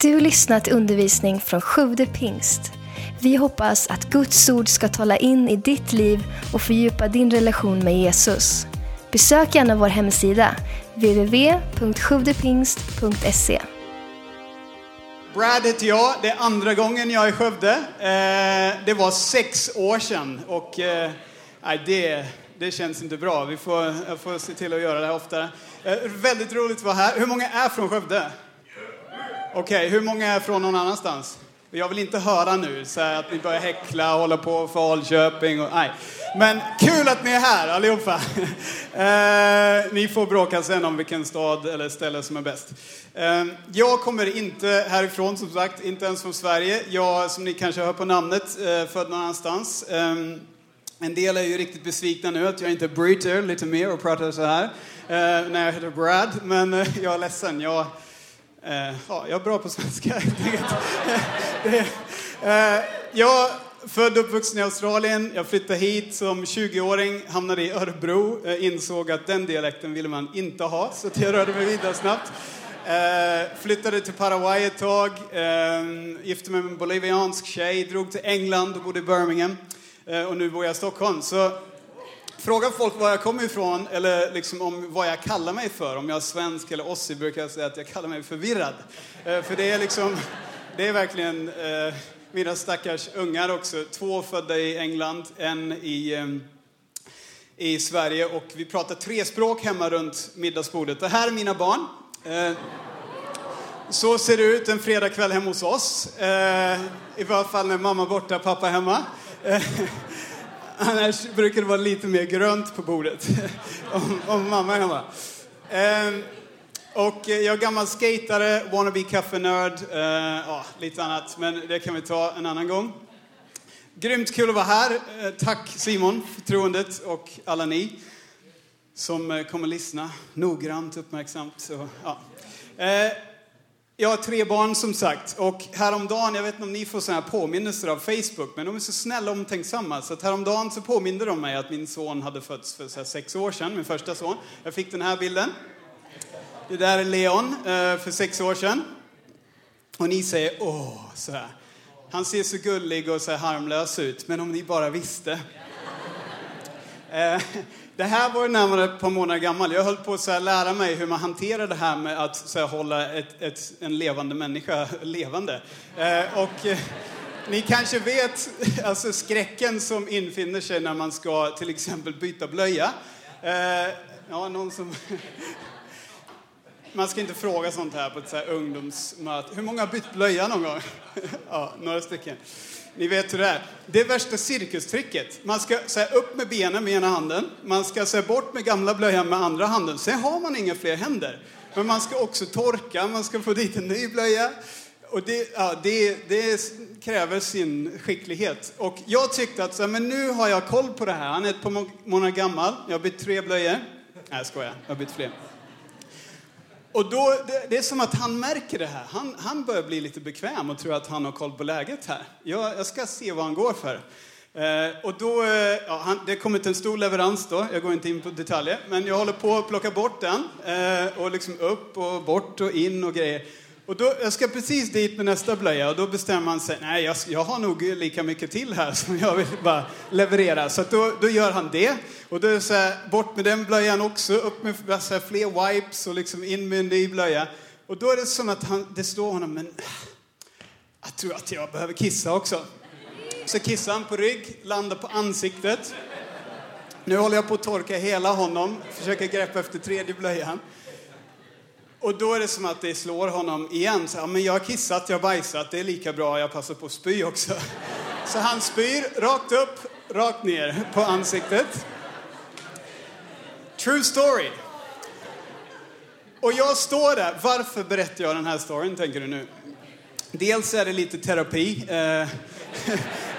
Du lyssnat till undervisning från Sjude pingst. Vi hoppas att Guds ord ska tala in i ditt liv och fördjupa din relation med Jesus. Besök gärna vår hemsida, www.sjuvdepingst.se. Brad heter jag. Det är andra gången jag är i Skövde. Eh, det var sex år sedan och eh, nej, det, det känns inte bra. Vi får, jag får se till att göra det här oftare. Eh, väldigt roligt att vara här. Hur många är från Skövde? Okej, hur många är från någon annanstans? Jag vill inte höra nu så att ni börjar häckla och hålla på för Falköping och nej. Men kul att ni är här allihopa. Eh, ni får bråka sen om vilken stad eller ställe som är bäst. Eh, jag kommer inte härifrån som sagt, inte ens från Sverige. Jag, som ni kanske hör på namnet, eh, född någon annanstans. Eh, en del är ju riktigt besvikna nu att jag inte bryter lite mer och pratar så här eh, när jag heter Brad. Men eh, jag är ledsen. Jag, Eh, ja, jag är bra på svenska helt enkelt. Det, eh, jag är född och uppvuxen i Australien. Jag flyttade hit som 20-åring, hamnade i Örebro, eh, insåg att den dialekten ville man inte ha, så jag rörde mig vidare snabbt. Eh, flyttade till Paraguay ett tag, eh, gifte mig med en boliviansk tjej, drog till England och bodde i Birmingham. Eh, och nu bor jag i Stockholm. Så Frågar folk var jag kommer ifrån eller liksom om vad jag kallar mig för. Om jag är svensk eller ossi brukar jag säga att jag kallar mig förvirrad. Eh, för det är liksom, det är verkligen eh, mina stackars ungar också. Två födda i England, en i, eh, i Sverige och vi pratar tre språk hemma runt middagsbordet. Det här är mina barn. Eh, så ser det ut en fredagkväll hemma hos oss. Eh, I varje fall när mamma är borta, pappa hemma. Eh, Annars brukar det vara lite mer grönt på bordet om, om mamma är hemma. Ehm, och jag är gammal skatare, wannabe kaffenörd, eh, ja, lite annat. Men det kan vi ta en annan gång. Grymt kul att vara här. Eh, tack Simon för förtroendet och alla ni som eh, kommer lyssna noggrant, uppmärksamt. Så, ja. Eh, jag har tre barn som sagt och häromdagen, jag vet inte om ni får sådana här påminnelser av Facebook, men de är så snälla och omtänksamma. Så att häromdagen så påminde de mig att min son hade fötts för så sex år sedan, min första son. Jag fick den här bilden. Det där är Leon eh, för sex år sedan. Och ni säger åh, så här. Han ser så gullig och så här harmlös ut, men om ni bara visste. Eh, det här var ju närmare ett par månader gammal. Jag höll på att så lära mig hur man hanterar det här med att så här, hålla ett, ett, en levande människa levande. Eh, och eh, ni kanske vet alltså, skräcken som infinner sig när man ska till exempel byta blöja. Eh, ja, någon som... Man ska inte fråga sånt här på ett så här ungdomsmöte. Hur många har bytt blöja någon gång? ja, några stycken. Ni vet hur det är. Det är värsta cirkustricket. Man ska säga upp med benen med ena handen, man ska säga bort med gamla blöjan med andra handen. Sen har man inga fler händer. Men man ska också torka, man ska få dit en ny blöja. Och det, ja, det, det kräver sin skicklighet. Och jag tyckte att så, men nu har jag koll på det här. Han är ett par månader gammal. Jag har bytt tre blöjor. Nej, jag skojar. Jag har bytt fler. Och då, det, det, är som att han märker det här. Han, han börjar bli lite bekväm och tror att han har koll på läget här. Jag, jag ska se vad han går för. Eh, och då, eh, ja, han, det har kommit en stor leverans då, jag går inte in på detaljer, men jag håller på att plocka bort den. Eh, och liksom upp och bort och in och grejer. Och då, jag ska precis dit med nästa blöja och då bestämmer han sig, nej jag, jag har nog lika mycket till här som jag vill bara leverera. Så då, då gör han det. Och då är det så här, bort med den blöjan också, upp med så här, fler wipes och liksom in med en ny blöja. Och då är det som att han, det står honom, men jag tror att jag behöver kissa också. Så kissar han på rygg, landar på ansiktet. Nu håller jag på att torka hela honom, försöker greppa efter tredje blöjan. Och då är det som att det slår honom igen. Så, ja, men jag har kissat, jag har bajsat, det är lika bra, jag passar på att spy också. Så han spyr rakt upp, rakt ner på ansiktet. True story. Och jag står där. Varför berättar jag den här storyn, tänker du nu? Dels är det lite terapi. Eh,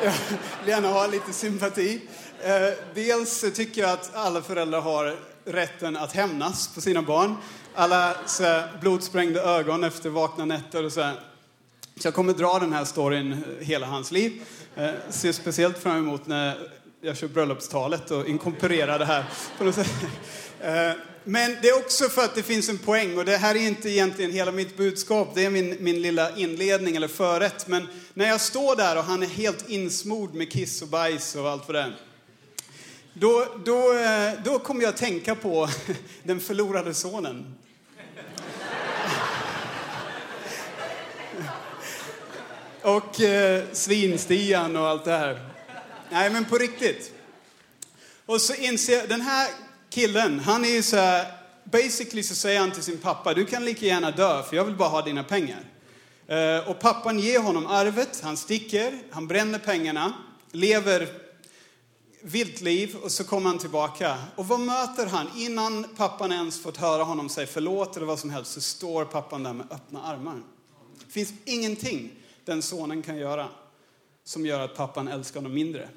jag vill gärna ha lite sympati. Eh, dels tycker jag att alla föräldrar har rätten att hämnas på sina barn. Alla så här, blodsprängda ögon efter vakna nätter och så här. Så jag kommer dra den här storyn hela hans liv. Eh, ser speciellt fram emot när jag kör bröllopstalet och inkorporerar det här på något sätt. Eh, Men det är också för att det finns en poäng och det här är inte egentligen hela mitt budskap, det är min, min lilla inledning eller förrätt. Men när jag står där och han är helt insmord med kiss och bajs och allt vad det är. Då, då, eh, då kommer jag att tänka på den förlorade sonen. Och eh, Svinstian och allt det här. Nej, men på riktigt. Och så inser jag, den här killen, han är ju så här, basically så säger han till sin pappa, du kan lika gärna dö för jag vill bara ha dina pengar. Eh, och pappan ger honom arvet, han sticker, han bränner pengarna, lever vilt liv och så kommer han tillbaka. Och vad möter han? Innan pappan ens fått höra honom säga förlåt eller vad som helst så står pappan där med öppna armar. Det finns ingenting den sonen kan göra som gör att pappan älskar honom mindre.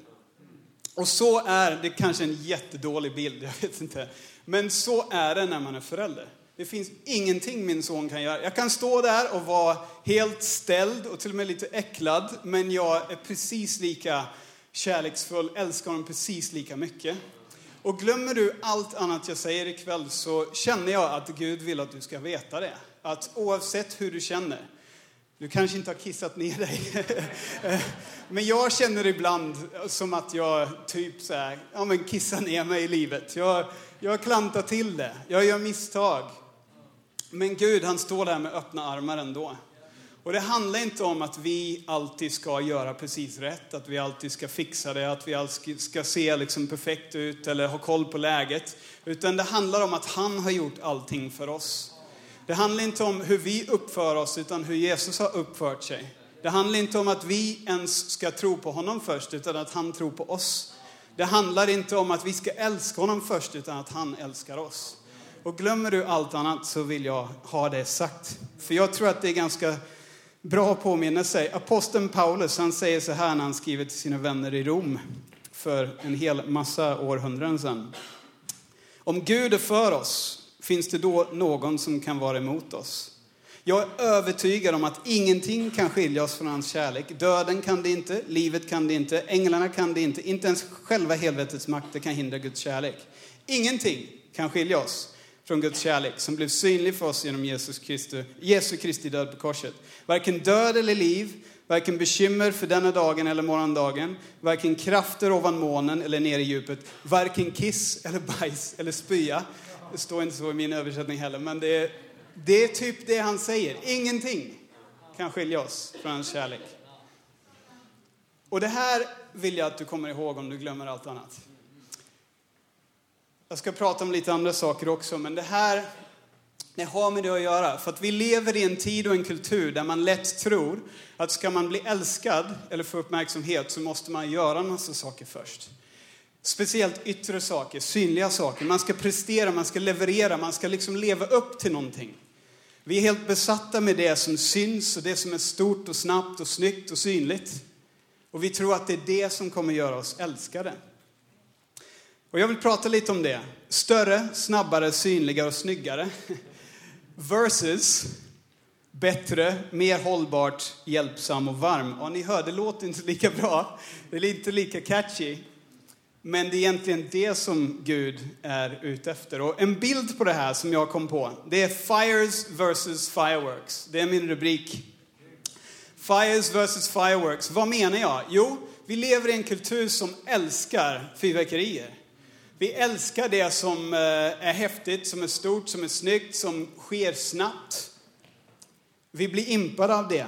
Och så är det kanske en jättedålig bild, jag vet inte. Men så är det när man är förälder. Det finns ingenting min son kan göra. Jag kan stå där och vara helt ställd och till och med lite äcklad, men jag är precis lika kärleksfull, älskar honom precis lika mycket. Och glömmer du allt annat jag säger ikväll så känner jag att Gud vill att du ska veta det. Att oavsett hur du känner, du kanske inte har kissat ner dig. men jag känner ibland som att jag typ så här, ja men kissar ner mig i livet. Jag, jag klantar till det, jag gör misstag. Men Gud, han står där med öppna armar ändå. Och det handlar inte om att vi alltid ska göra precis rätt, att vi alltid ska fixa det, att vi alltid ska se liksom perfekt ut eller ha koll på läget. Utan det handlar om att han har gjort allting för oss. Det handlar inte om hur vi uppför oss, utan hur Jesus har uppfört sig. Det handlar inte om att vi ens ska tro på honom först, utan att han tror på oss. Det handlar inte om att vi ska älska honom först, utan att han älskar oss. Och glömmer du allt annat så vill jag ha det sagt. För jag tror att det är ganska bra påminnelse. Aposteln Paulus, han säger så här när han skriver till sina vänner i Rom för en hel massa århundraden sedan. Om Gud är för oss, finns det då någon som kan vara emot oss? Jag är övertygad om att ingenting kan skilja oss från hans kärlek. Döden kan det inte, livet kan det inte, änglarna kan det inte, inte ens själva helvetets makter kan hindra Guds kärlek. Ingenting kan skilja oss från Guds kärlek som blev synlig för oss genom Jesus Kristi, Jesu Kristi död på korset. Varken död eller liv, varken bekymmer för denna dagen eller morgondagen, varken krafter ovan månen eller nere i djupet, varken kiss eller bajs eller spya. Det står inte så i min översättning heller, men det är, det är typ det han säger. Ingenting kan skilja oss från hans kärlek. Och det här vill jag att du kommer ihåg om du glömmer allt annat. Jag ska prata om lite andra saker också, men det här det har med det att göra. För att vi lever i en tid och en kultur där man lätt tror att ska man bli älskad eller få uppmärksamhet så måste man göra en massa saker först. Speciellt yttre saker, synliga saker. Man ska prestera, man ska leverera, man ska liksom leva upp till någonting. Vi är helt besatta med det som syns och det som är stort och snabbt och snyggt och synligt. Och vi tror att det är det som kommer göra oss älskade. Och jag vill prata lite om det. Större, snabbare, synligare och snyggare. Versus bättre, mer hållbart, hjälpsam och varm. Ja, ni hör, det låter inte lika bra. Det är inte lika catchy. Men det är egentligen det som Gud är ute efter. Och en bild på det här som jag kom på, det är Fires versus Fireworks. Det är min rubrik. Fires versus Fireworks. Vad menar jag? Jo, vi lever i en kultur som älskar fyrverkerier. Vi älskar det som eh, är häftigt, som är stort, som är snyggt, som sker snabbt. Vi blir impade av det.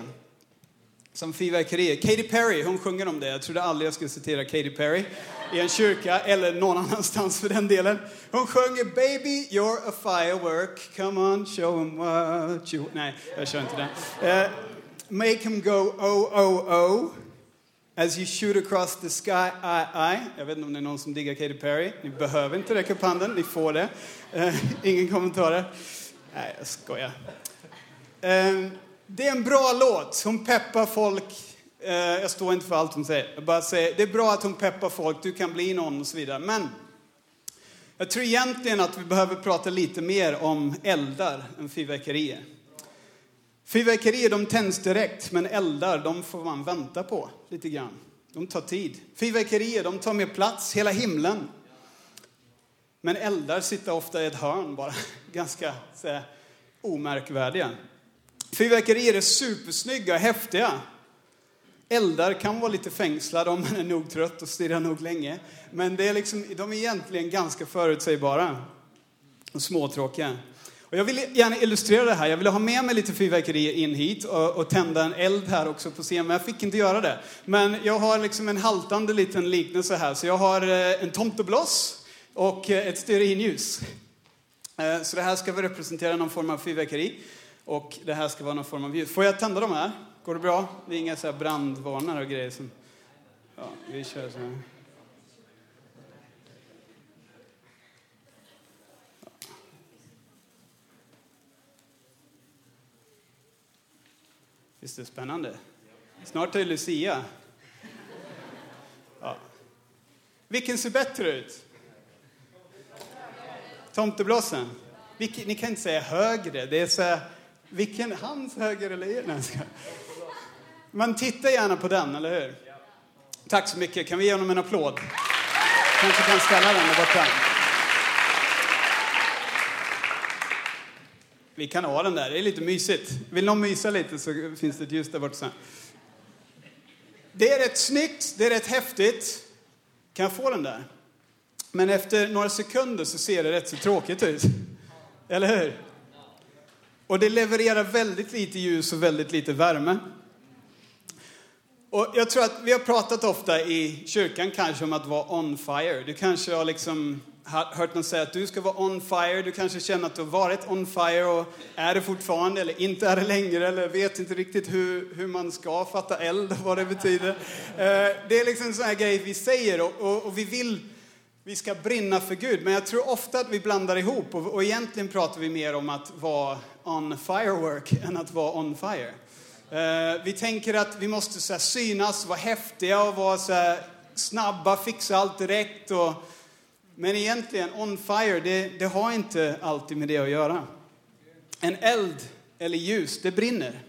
Som fyrverkerier. Katy Perry, hon sjunger om det. Jag trodde aldrig jag skulle citera Katy Perry i en kyrka eller någon annanstans för den delen. Hon sjunger Baby you're a firework, come on show them what you... Nej, jag kör inte den. Uh, make him go oh oh oh. As you shoot across the sky, I, I. Jag vet inte om det är någon som diggar Katy Perry. Ni behöver inte räcka upp handen, ni får det. Uh, ingen kommentarer. Nej, jag skojar. Uh, det är en bra låt. Hon peppar folk. Eh, jag står inte för allt hon säger. Jag bara säger, det är bra att hon peppar folk, du kan bli någon och så vidare. Men jag tror egentligen att vi behöver prata lite mer om eldar än fyrverkerier. Fyrverkerier de tänds direkt, men eldar de får man vänta på lite grann. De tar tid. Fyrverkerier de tar mer plats, hela himlen. Men eldar sitter ofta i ett hörn bara, ganska så här, omärkvärdiga. Fyrverkerier är supersnygga och häftiga. Eldar kan vara lite fängslade om man är nog trött och stirrar nog länge. Men det är liksom, de är egentligen ganska förutsägbara och småtråkiga. Och jag vill gärna illustrera det här. Jag ville ha med mig lite fyrverkerier in hit och, och tända en eld här också på scen, men jag fick inte göra det. Men jag har liksom en haltande liten liknelse här. Så jag har eh, en tomtebloss och eh, ett stearinljus. Eh, så det här ska väl representera någon form av fyrverkeri. Och det här ska vara någon form av ljus. Får jag tända de här? Går det bra? Det är inga så här brandvarnare och grejer som... Ja, vi kör så här. Visst är det spännande? Snart är det Lucia. Ja. Vilken ser bättre ut? Tomteblossen? Vilken, ni kan inte säga högre. Det är så här, vilken, hans höger eller er? Nej, ska. Man tittar gärna på den, eller hur? Tack så mycket. Kan vi ge honom en applåd? Kanske kan ställa den där borta. Vi kan ha den där, det är lite mysigt. Vill någon mysa lite så finns det ett ljus där borta sen. Det är rätt snyggt, det är rätt häftigt. Kan jag få den där? Men efter några sekunder så ser det rätt så tråkigt ut. Eller hur? Och det levererar väldigt lite ljus och väldigt lite värme. Och jag tror att vi har pratat ofta i kyrkan kanske om att vara on fire. Du kanske har liksom hört någon säga att du ska vara on fire. Du kanske känner att du har varit on fire och är det fortfarande eller inte är det längre eller vet inte riktigt hur, hur man ska fatta eld och vad det betyder. Eh, det är liksom en sån här grej vi säger och, och, och vi vill vi ska brinna för Gud. Men jag tror ofta att vi blandar ihop och, och egentligen pratar vi mer om att vara on firework än att vara on fire. Uh, vi tänker att vi måste så här, synas, vara häftiga och vara så här, snabba, fixa allt direkt. Och, men egentligen, on fire, det, det har inte alltid med det att göra. En eld eller ljus, det brinner.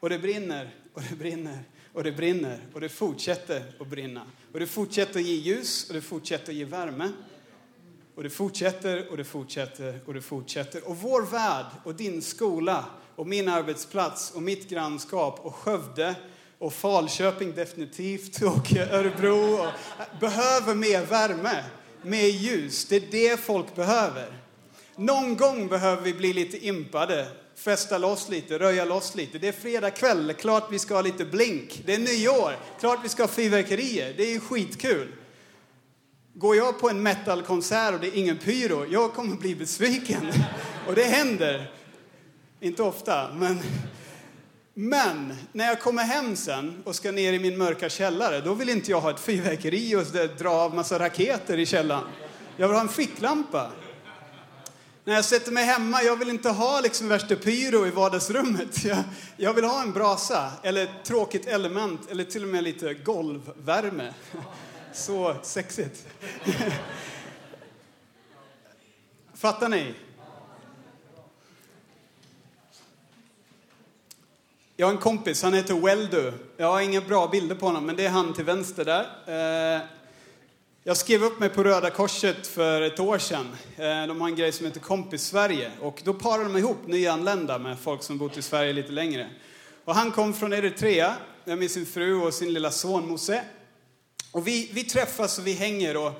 Och det brinner och det brinner och det brinner och det fortsätter att brinna. Och det fortsätter att ge ljus och det fortsätter att ge värme. Och det fortsätter och det fortsätter och det fortsätter. Och vår värld och din skola och min arbetsplats och mitt grannskap och Skövde och Falköping definitivt och Örebro och, behöver mer värme, mer ljus. Det är det folk behöver. Någon gång behöver vi bli lite impade, festa loss lite, röja loss lite. Det är fredag kväll, klart vi ska ha lite blink. Det är nyår, klart vi ska ha fyrverkerier. Det är ju skitkul. Går jag på en metalkonsert och det är ingen pyro, jag kommer bli besviken. Och det händer. Inte ofta, men... Men när jag kommer hem sen och ska ner i min mörka källare, då vill inte jag ha ett fyrverkeri och dra av massa raketer i källaren. Jag vill ha en ficklampa. När jag sätter mig hemma, jag vill inte ha liksom värsta pyro i vardagsrummet. Jag, jag vill ha en brasa, eller ett tråkigt element, eller till och med lite golvvärme. Så sexigt. Fattar ni? Jag har en kompis, han heter Weldu. Jag har inga bra bilder på honom, men det är han till vänster där. Eh, jag skrev upp mig på Röda Korset för ett år sedan. Eh, de har en grej som heter Kompis Sverige och då parar de ihop nyanlända med folk som bott i Sverige lite längre. Och han kom från Eritrea med sin fru och sin lilla son Mose. Och vi, vi träffas och vi hänger och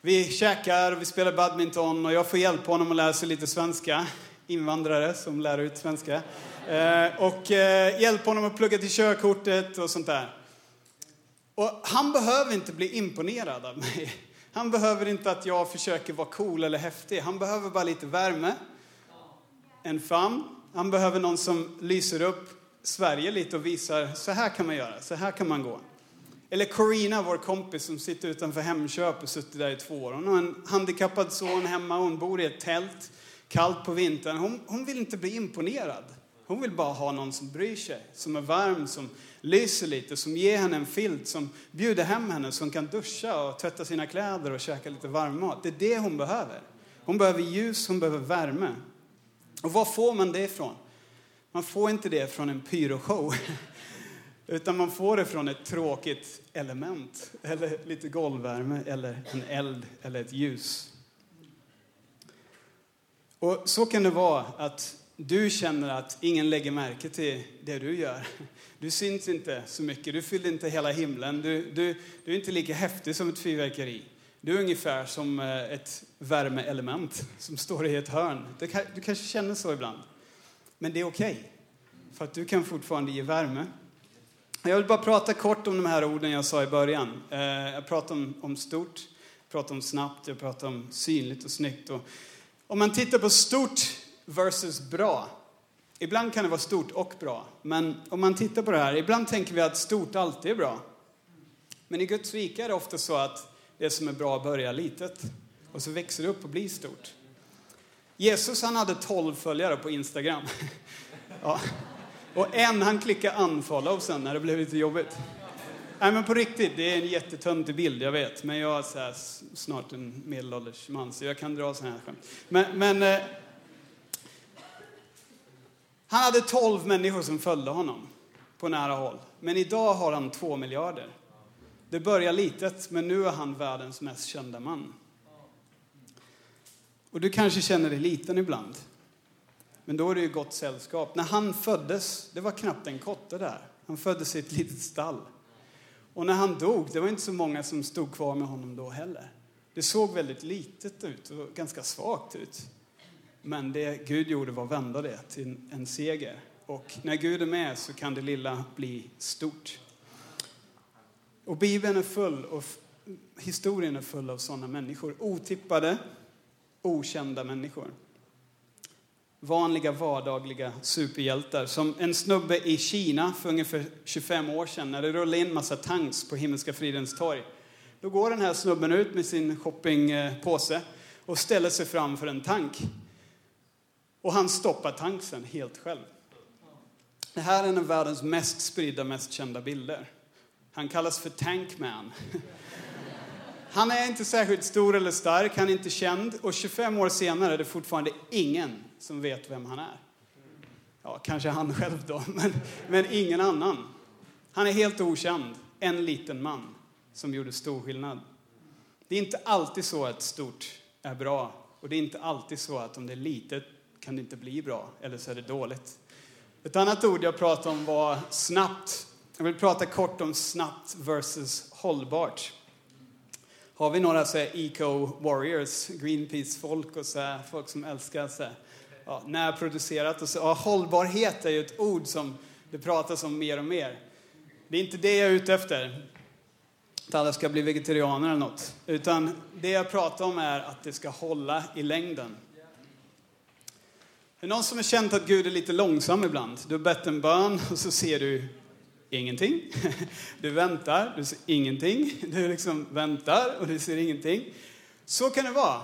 vi käkar och vi spelar badminton och jag får hjälpa honom att lära sig lite svenska. Invandrare som lär ut svenska. Eh, och eh, hjälpa honom att plugga till körkortet och sånt där. Och han behöver inte bli imponerad av mig. Han behöver inte att jag försöker vara cool eller häftig. Han behöver bara lite värme, en famn. Han behöver någon som lyser upp Sverige lite och visar, så här kan man göra, så här kan man gå. Eller Corina, vår kompis som sitter utanför Hemköp och suttit där i två år. Hon har en handikappad son hemma, hon bor i ett tält, kallt på vintern. Hon, hon vill inte bli imponerad. Hon vill bara ha någon som bryr sig, som är varm, som lyser lite, som ger henne en filt, som bjuder hem henne, som kan duscha och tvätta sina kläder och käka lite varm mat. Det är det hon behöver. Hon behöver ljus, hon behöver värme. Och var får man det ifrån? Man får inte det från en pyroshow. Utan man får det från ett tråkigt element, eller lite golvvärme, eller en eld, eller ett ljus. Och så kan det vara att du känner att ingen lägger märke till det du gör. Du syns inte så mycket, du fyller inte hela himlen, du, du, du är inte lika häftig som ett fyrverkeri. Du är ungefär som eh, ett värmeelement som står i ett hörn. Du kanske känner så ibland. Men det är okej, okay, för att du kan fortfarande ge värme. Jag vill bara prata kort om de här orden jag sa i början. Eh, jag pratar om, om stort, jag pratar om snabbt, jag pratar om synligt och snyggt. Och om man tittar på stort versus bra. Ibland kan det vara stort och bra. Men om man tittar på det här, ibland tänker vi att stort alltid är bra. Men i Guds rike är det ofta så att det som är bra börjar litet och så växer det upp och blir stort. Jesus han hade 12 följare på Instagram. ja. Och en han klickade unfollow sen när det blev lite jobbigt. Nej men på riktigt, det är en jättetöntig bild, jag vet. Men jag är så här, snart en medelålders man så jag kan dra sådana här skämt. Men, men eh, han hade 12 människor som följde honom på nära håll. Men idag har han två miljarder. Det börjar litet, men nu är han världens mest kända man. Och du kanske känner dig liten ibland. Men då är det ju gott sällskap. När han föddes, det var knappt en kotte där. Han föddes i ett litet stall. Och när han dog, det var inte så många som stod kvar med honom då heller. Det såg väldigt litet ut och ganska svagt ut. Men det Gud gjorde var att vända det till en seger. Och när Gud är med så kan det lilla bli stort. Och Bibeln är full, och historien är full av sådana människor. Otippade, okända människor. Vanliga vardagliga superhjältar. Som en snubbe i Kina för ungefär 25 år sedan när det rullade in massa tanks på Himmelska fridens torg. Då går den här snubben ut med sin shoppingpåse och ställer sig framför en tank. Och han stoppar tanksen helt själv. Det här är en av världens mest spridda, mest kända bilder. Han kallas för Tankman. Han är inte särskilt stor eller stark, han är inte känd och 25 år senare är det fortfarande ingen som vet vem han är. Ja, kanske han själv då, men, men ingen annan. Han är helt okänd, en liten man som gjorde stor skillnad. Det är inte alltid så att stort är bra och det är inte alltid så att om det är litet kan det inte bli bra eller så är det dåligt. Ett annat ord jag pratade om var snabbt. Jag vill prata kort om snabbt versus hållbart. Har vi några så eco-warriors, Greenpeace-folk och så folk som älskar så här, ja, närproducerat. Och så, ja, hållbarhet är ju ett ord som det pratas om mer och mer. Det är inte det jag är ute efter, att alla ska bli vegetarianer eller något. Utan det jag pratar om är att det ska hålla i längden. Är det någon som har känt att Gud är lite långsam ibland? Du har bett en bön och så ser du ingenting. Du väntar, du ser ingenting. Du liksom väntar och du ser ingenting. Så kan det vara.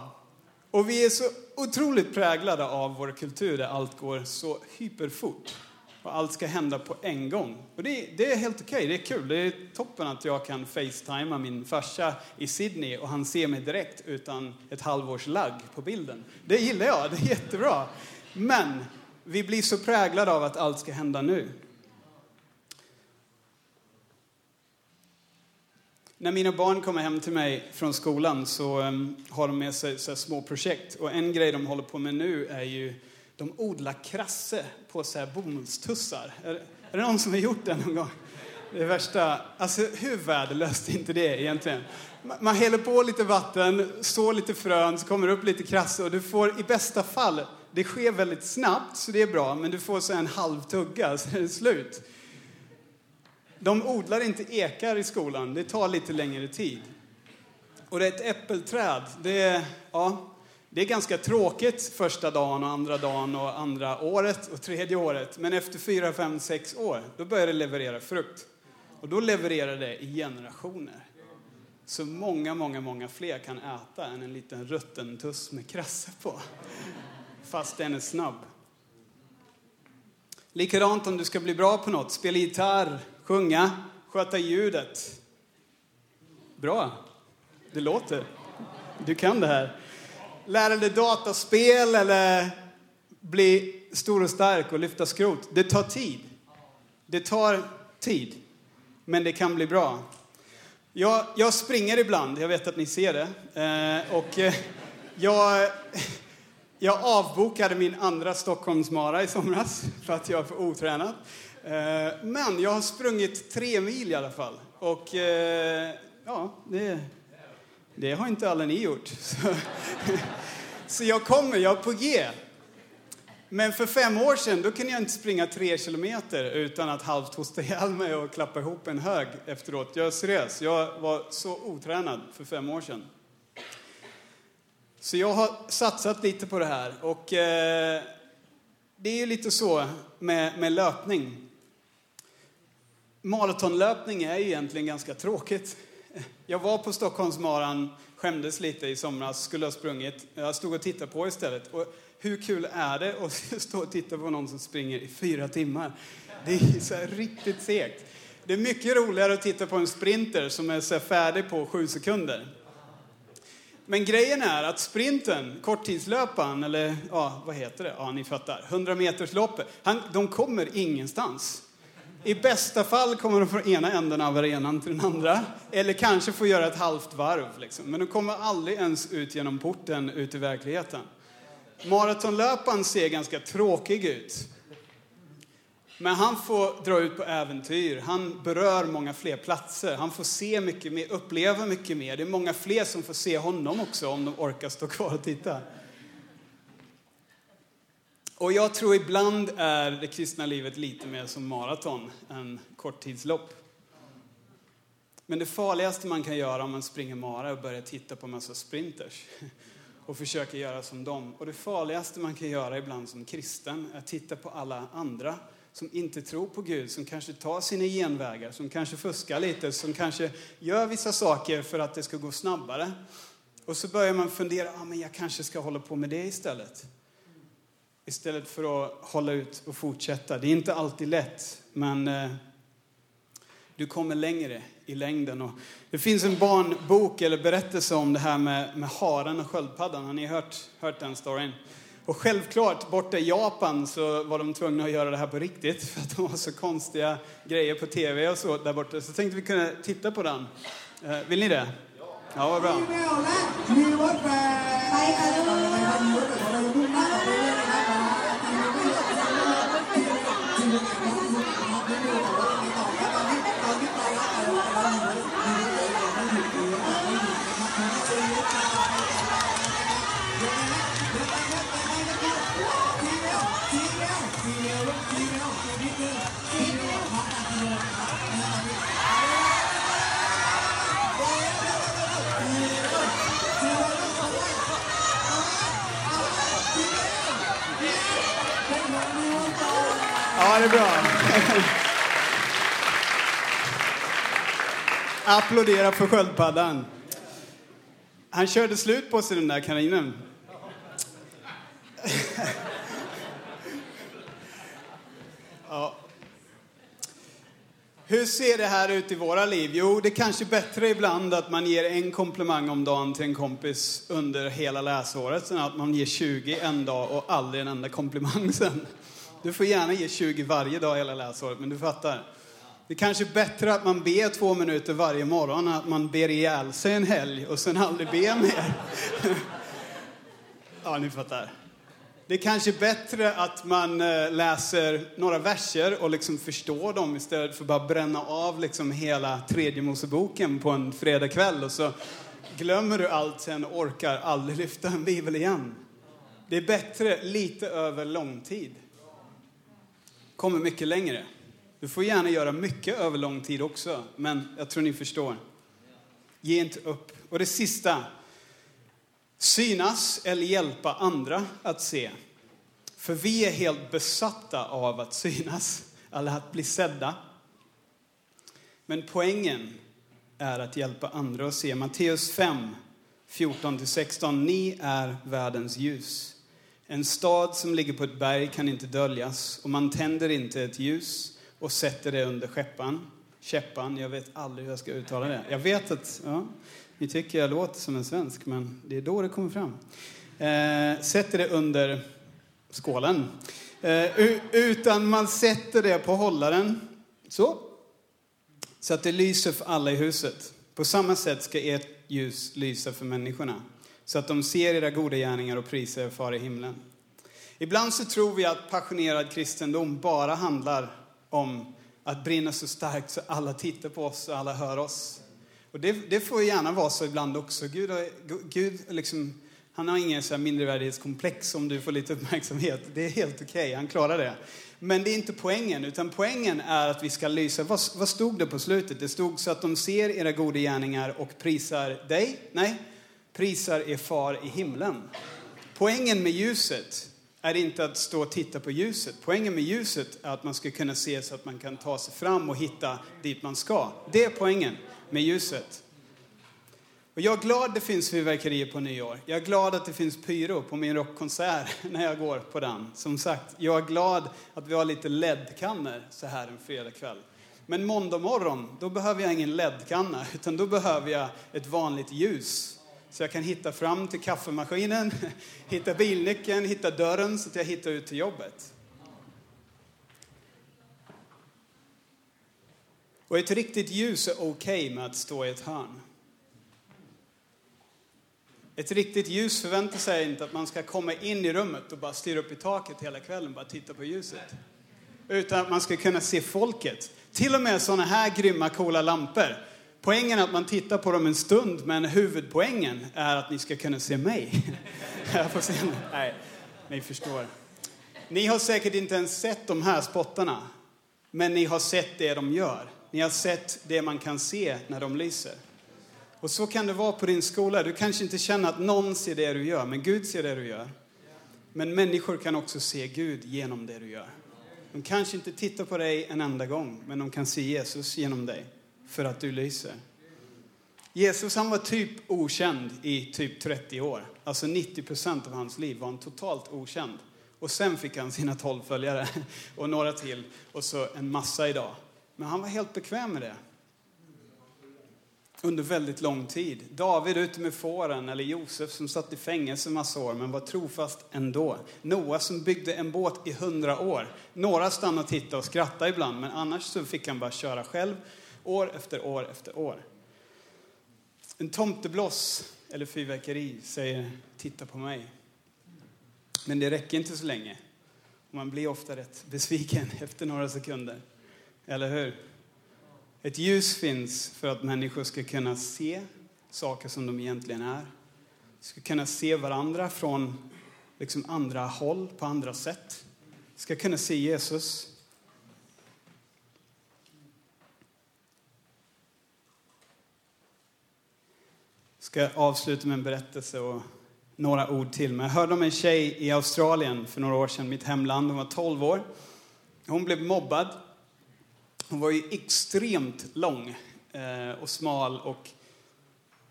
Och vi är så otroligt präglade av vår kultur där allt går så hyperfort. Och allt ska hända på en gång. Och det, det är helt okej, okay. det är kul. Det är toppen att jag kan facetima min farsa i Sydney och han ser mig direkt utan ett halvårs lagg på bilden. Det gillar jag, det är jättebra. Men vi blir så präglade av att allt ska hända nu. När mina barn kommer hem till mig från skolan så um, har de med sig så små projekt. Och en grej de håller på med nu är ju, de odlar krasse på så här bomullstussar. Är, är det någon som har gjort det någon gång? Det värsta, alltså hur värdelöst är inte det egentligen? Man häller på lite vatten, sår lite frön, så kommer det upp lite krasse och du får i bästa fall, det sker väldigt snabbt så det är bra, men du får så en halv tugga så är det slut. De odlar inte ekar i skolan, det tar lite längre tid. Och det är ett äppelträd, det är, ja, det är ganska tråkigt första dagen och andra dagen och andra året och tredje året. Men efter fyra, fem, sex år, då börjar det leverera frukt. Och då levererar det i generationer. Så många, många, många fler kan äta än en liten rutten tuss med krasse på. Fast den är snabb. Likadant om du ska bli bra på något, spela gitarr, sjunga, sköta ljudet. Bra. Det låter. Du kan det här. Lära dig dataspel eller bli stor och stark och lyfta skrot. Det tar tid. Det tar tid. Men det kan bli bra. Jag, jag springer ibland, jag vet att ni ser det. Eh, och eh, jag, Jag avbokade min andra Stockholmsmara i somras för att jag är för otränad. Eh, men jag har sprungit tre mil i alla fall. Och eh, ja, det, det har inte alla ni gjort. Så, så jag kommer, jag är på G. Men för fem år sedan då kunde jag inte springa tre kilometer utan att halvt hosta ihjäl mig och klappa ihop en hög efteråt. Jag är seriös, jag var så otränad för fem år sedan. Så jag har satsat lite på det här och eh, det är ju lite så med, med löpning. Maratonlöpning är egentligen ganska tråkigt. Jag var på Stockholmsmaran, skämdes lite i somras, skulle ha sprungit. Jag stod och tittade på istället. Och hur kul är det att stå och titta på någon som springer i fyra timmar? Det är så riktigt segt. Det är mycket roligare att titta på en sprinter som är så färdig på sju sekunder. Men grejen är att sprinten, korttidslöparen, eller ja, vad heter det? Ja, ni fattar. 100 meters loppet, Han, de kommer ingenstans. I bästa fall kommer de från ena änden av arenan till den andra. Eller kanske får göra ett halvt varv. Liksom. Men de kommer aldrig ens ut genom porten ut i verkligheten. Maratonlöparen ser ganska tråkig ut. Men han får dra ut på äventyr. Han berör många fler platser. Han får se mycket mer, uppleva mycket mer. Det är många fler som får se honom också om de orkar stå kvar och titta. Och jag tror ibland är det kristna livet lite mer som maraton än korttidslopp. Men det farligaste man kan göra om man springer mara är att börja titta på en massa sprinters och försöka göra som dem. Och det farligaste man kan göra ibland som kristen är att titta på alla andra som inte tror på Gud, som kanske tar sina genvägar, som kanske fuskar lite, som kanske gör vissa saker för att det ska gå snabbare. Och så börjar man fundera, ah, men jag kanske ska hålla på med det istället. Istället för att hålla ut och fortsätta. Det är inte alltid lätt, men eh, du kommer längre i längden. Och det finns en barnbok eller berättelse om det här med, med haren och sköldpaddan. Har ni hört, hört den storyn? Och självklart, borta i Japan så var de tvungna att göra det här på riktigt för att de har så konstiga grejer på tv och så där borta. Så tänkte vi kunna titta på den. Eh, vill ni det? Ja, vad bra. Det är bra. Applådera för sköldpaddan. Han körde slut på sig den där kaninen. Ja. Hur ser det här ut i våra liv? Jo, det är kanske bättre ibland att man ger en komplimang om dagen till en kompis under hela läsåret, än att man ger 20 en dag och aldrig en enda komplimang sen. Du får gärna ge 20 varje dag hela läsåret, men du fattar. Det är kanske är bättre att man ber två minuter varje morgon, än att man ber ihjäl sig en helg och sen aldrig ber mer. ja, ni fattar. Det är kanske är bättre att man eh, läser några verser och liksom förstår dem istället för att bara bränna av liksom hela tredje Moseboken på en fredagkväll och så glömmer du allt sen och orkar aldrig lyfta en bibel igen. Det är bättre lite över lång tid kommer mycket längre. Du får gärna göra mycket över lång tid också, men jag tror ni förstår. Ge inte upp. Och det sista, synas eller hjälpa andra att se. För vi är helt besatta av att synas, eller att bli sedda. Men poängen är att hjälpa andra att se. Matteus 5, 14-16. Ni är världens ljus. En stad som ligger på ett berg kan inte döljas och man tänder inte ett ljus och sätter det under skeppan. Käppan, jag vet aldrig hur jag ska uttala det. Jag vet att ja, ni tycker jag låter som en svensk, men det är då det kommer fram. Eh, sätter det under skålen. Eh, utan man sätter det på hållaren. Så. Så att det lyser för alla i huset. På samma sätt ska ert ljus lysa för människorna så att de ser era goda gärningar och prisar er far i himlen. Ibland så tror vi att passionerad kristendom bara handlar om att brinna så starkt så alla tittar på oss och alla hör oss. Och det, det får gärna vara så ibland också. Gud, Gud liksom, han har ingen så mindervärdighetskomplex om du får lite uppmärksamhet. Det är helt okej, okay, han klarar det. Men det är inte poängen, utan poängen är att vi ska lysa. Vad, vad stod det på slutet? Det stod så att de ser era goda gärningar och prisar dig. Nej, prisar er far i himlen. Poängen med ljuset är inte att stå och titta på ljuset. Poängen med ljuset är att man ska kunna se så att man kan ta sig fram och hitta dit man ska. Det är poängen med ljuset. Och jag är glad det finns fyrverkerier på nyår. Jag är glad att det finns pyro på min rockkonsert när jag går på den. Som sagt, jag är glad att vi har lite LED-kannor så här en fredagkväll. Men måndag morgon, då behöver jag ingen LED-kanna, utan då behöver jag ett vanligt ljus. Så jag kan hitta fram till kaffemaskinen, hitta bilnyckeln, hitta dörren så att jag hittar ut till jobbet. Och ett riktigt ljus är okej okay med att stå i ett hörn. Ett riktigt ljus förväntar sig inte att man ska komma in i rummet och bara stirra upp i taket hela kvällen och bara titta på ljuset. Utan att man ska kunna se folket. Till och med sådana här grymma, coola lampor. Poängen är att man tittar på dem en stund, men huvudpoängen är att ni ska kunna se mig. Jag får se. Nej, ni förstår. Ni har säkert inte ens sett de här spottarna, men ni har sett det de gör. Ni har sett det man kan se när de lyser. Och så kan det vara på din skola. Du kanske inte känner att någon ser det du gör, men Gud ser det du gör. Men människor kan också se Gud genom det du gör. De kanske inte tittar på dig en enda gång, men de kan se Jesus genom dig för att du lyser. Jesus han var typ okänd i typ 30 år. Alltså 90 procent av hans liv var han totalt okänd. Och sen fick han sina 12 följare och några till och så en massa idag. Men han var helt bekväm med det under väldigt lång tid. David ute med fåren, eller Josef som satt i fängelse massa år men var trofast ändå. Noa som byggde en båt i hundra år. Några stannade och tittade och skrattade ibland, men annars så fick han bara köra själv år efter år efter år. En tomtebloss eller fyrverkeri säger titta på mig. Men det räcker inte så länge. Man blir ofta rätt besviken efter några sekunder. Eller hur? Ett ljus finns för att människor ska kunna se saker som de egentligen är. Ska kunna se varandra från liksom andra håll, på andra sätt. Ska kunna se Jesus. Ska avsluta med en berättelse och några ord till. Men jag hörde om en tjej i Australien för några år sedan, mitt hemland. Hon var 12 år. Hon blev mobbad hon var ju extremt lång eh, och smal och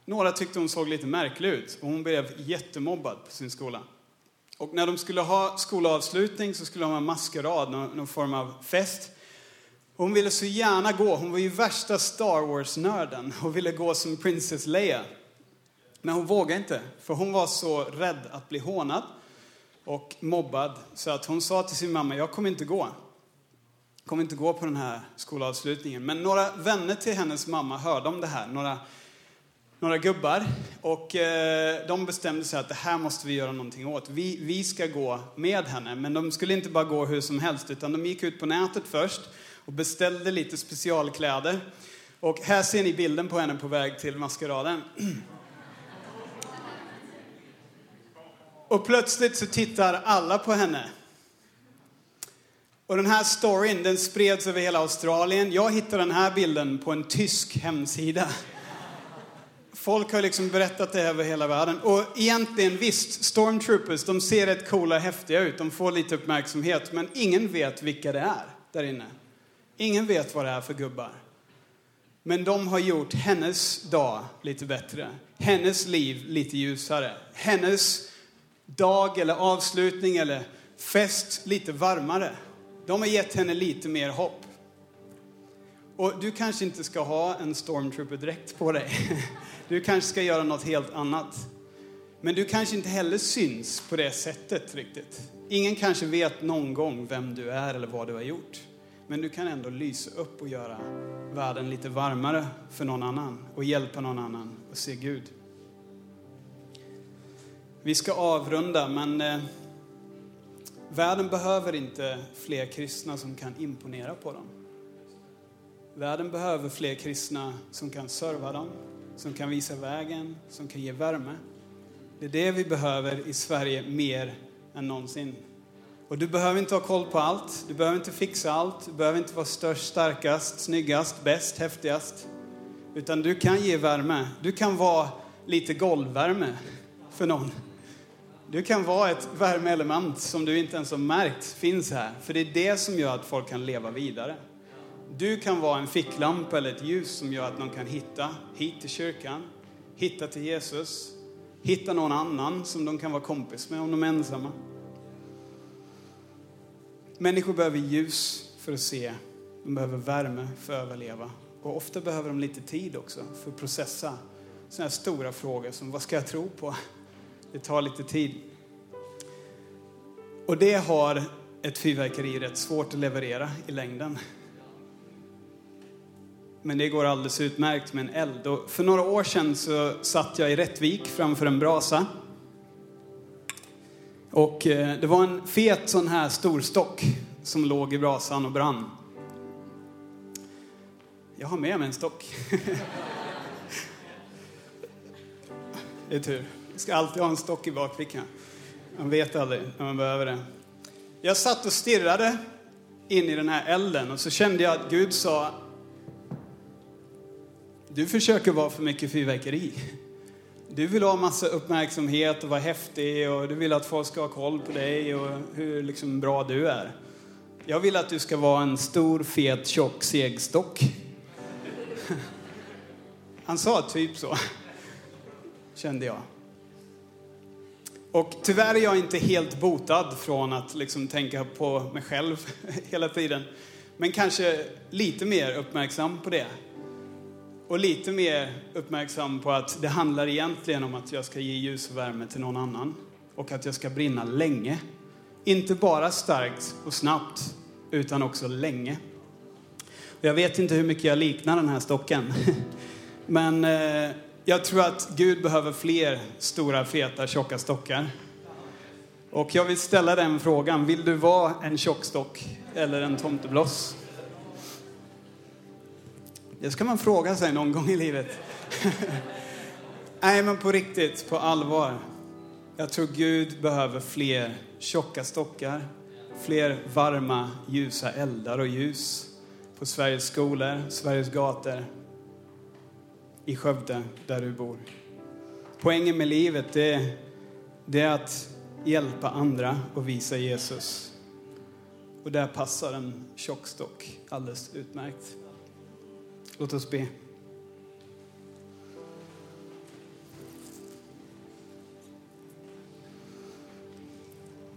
några tyckte hon såg lite märklig ut och hon blev jättemobbad på sin skola. Och när de skulle ha skolavslutning så skulle de ha maskerad, någon, någon form av fest. Hon ville så gärna gå, hon var ju värsta Star Wars-nörden och ville gå som Princess Leia. Men hon vågade inte, för hon var så rädd att bli hånad och mobbad så att hon sa till sin mamma, jag kommer inte gå kommer inte gå på den här skolavslutningen. Men några vänner till hennes mamma hörde om det här. Några, några gubbar. Och eh, de bestämde sig att det här måste vi göra någonting åt. Vi, vi ska gå med henne. Men de skulle inte bara gå hur som helst. Utan de gick ut på nätet först och beställde lite specialkläder. Och här ser ni bilden på henne på väg till maskeraden. Och plötsligt så tittar alla på henne. Och den här storyn den spreds över hela Australien. Jag hittade den här bilden på en tysk hemsida. Folk har liksom berättat det över hela världen. Och egentligen visst, stormtroopers, de ser rätt coola och häftiga ut. De får lite uppmärksamhet. Men ingen vet vilka det är där inne. Ingen vet vad det är för gubbar. Men de har gjort hennes dag lite bättre. Hennes liv lite ljusare. Hennes dag eller avslutning eller fest lite varmare. De har gett henne lite mer hopp. Och du kanske inte ska ha en stormtrooper-dräkt på dig. Du kanske ska göra något helt annat. Men du kanske inte heller syns på det sättet riktigt. Ingen kanske vet någon gång vem du är eller vad du har gjort. Men du kan ändå lysa upp och göra världen lite varmare för någon annan och hjälpa någon annan att se Gud. Vi ska avrunda, men eh, världen behöver inte fler kristna som kan imponera på dem. Världen behöver fler kristna som kan serva dem, som kan visa vägen, som kan ge värme. Det är det vi behöver i Sverige mer än någonsin. Och du behöver inte ha koll på allt, du behöver inte fixa allt, du behöver inte vara störst, starkast, snyggast, bäst, häftigast. Utan du kan ge värme. Du kan vara lite golvvärme för någon. Du kan vara ett värmeelement som du inte ens har märkt finns här. För det är det som gör att folk kan leva vidare. Du kan vara en ficklampa eller ett ljus som gör att någon kan hitta hit till kyrkan, hitta till Jesus, hitta någon annan som de kan vara kompis med om de är ensamma. Människor behöver ljus för att se, de behöver värme för att överleva. Och ofta behöver de lite tid också för att processa sådana här stora frågor som vad ska jag tro på? Det tar lite tid. Och det har ett fyrverkeri rätt svårt att leverera i längden. Men det går alldeles utmärkt med en eld. Och för några år sedan så satt jag i Rättvik framför en brasa. Och eh, det var en fet sån här stor stock som låg i brasan och brann. Jag har med mig en stock. det är tur. Ska alltid ha en stock i bakfickan. Man vet aldrig när man behöver det. Jag satt och stirrade in i den här elden och så kände jag att Gud sa Du försöker vara för mycket fyrverkeri. Du vill ha massa uppmärksamhet och vara häftig och du vill att folk ska ha koll på dig och hur liksom bra du är. Jag vill att du ska vara en stor, fet, tjock, seg stock. Han sa typ så, kände jag. Och tyvärr är jag inte helt botad från att liksom tänka på mig själv hela tiden. Men kanske lite mer uppmärksam på det. Och lite mer uppmärksam på att det handlar egentligen om att jag ska ge ljus och värme till någon annan. Och att jag ska brinna länge. Inte bara starkt och snabbt, utan också länge. Och jag vet inte hur mycket jag liknar den här stocken. Men eh, jag tror att Gud behöver fler stora, feta, tjocka stockar. Och jag vill ställa den frågan. Vill du vara en tjockstock eller en tomtebloss? Det ska man fråga sig någon gång i livet. Nej, men på riktigt, på allvar. Jag tror Gud behöver fler tjocka stockar, fler varma, ljusa eldar och ljus på Sveriges skolor, Sveriges gator, i Skövde, där du bor. Poängen med livet, det, det är att hjälpa andra och visa Jesus. Och där passar en tjockstock alldeles utmärkt. Låt oss be.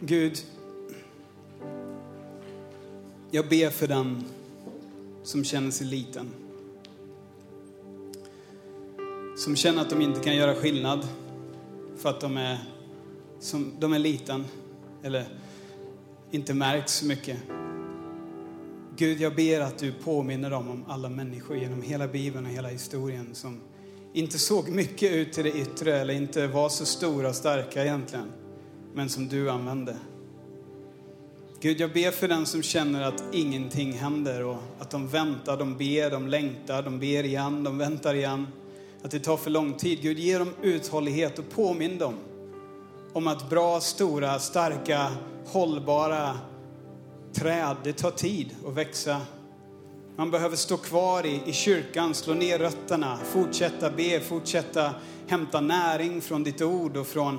Gud, jag ber för den som känner sig liten. Som känner att de inte kan göra skillnad för att de är, som, de är liten eller inte märks så mycket. Gud, jag ber att du påminner dem om alla människor genom hela Bibeln och hela historien som inte såg mycket ut till det yttre eller inte var så stora och starka egentligen, men som du använde. Gud, jag ber för den som känner att ingenting händer och att de väntar, de ber, de längtar, de ber igen, de väntar igen. Att det tar för lång tid. Gud, ge dem uthållighet och påminn dem om att bra, stora, starka, hållbara träd, det tar tid att växa. Man behöver stå kvar i, i kyrkan, slå ner rötterna, fortsätta be, fortsätta hämta näring från ditt ord och från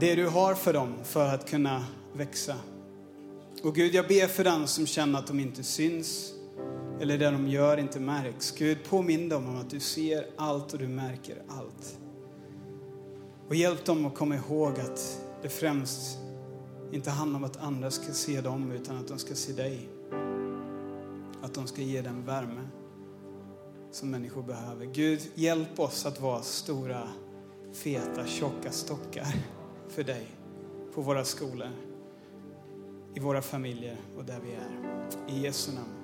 det du har för dem för att kunna växa. Och Gud, jag ber för den som känner att de inte syns eller det de gör inte märks. Gud, påminn dem om att du ser allt och du märker allt. Och hjälp dem att komma ihåg att det främst inte handlar om att andra ska se dem, utan att de ska se dig. Att de ska ge den värme som människor behöver. Gud, hjälp oss att vara stora, feta, tjocka stockar för dig på våra skolor, i våra familjer och där vi är. I Jesu namn.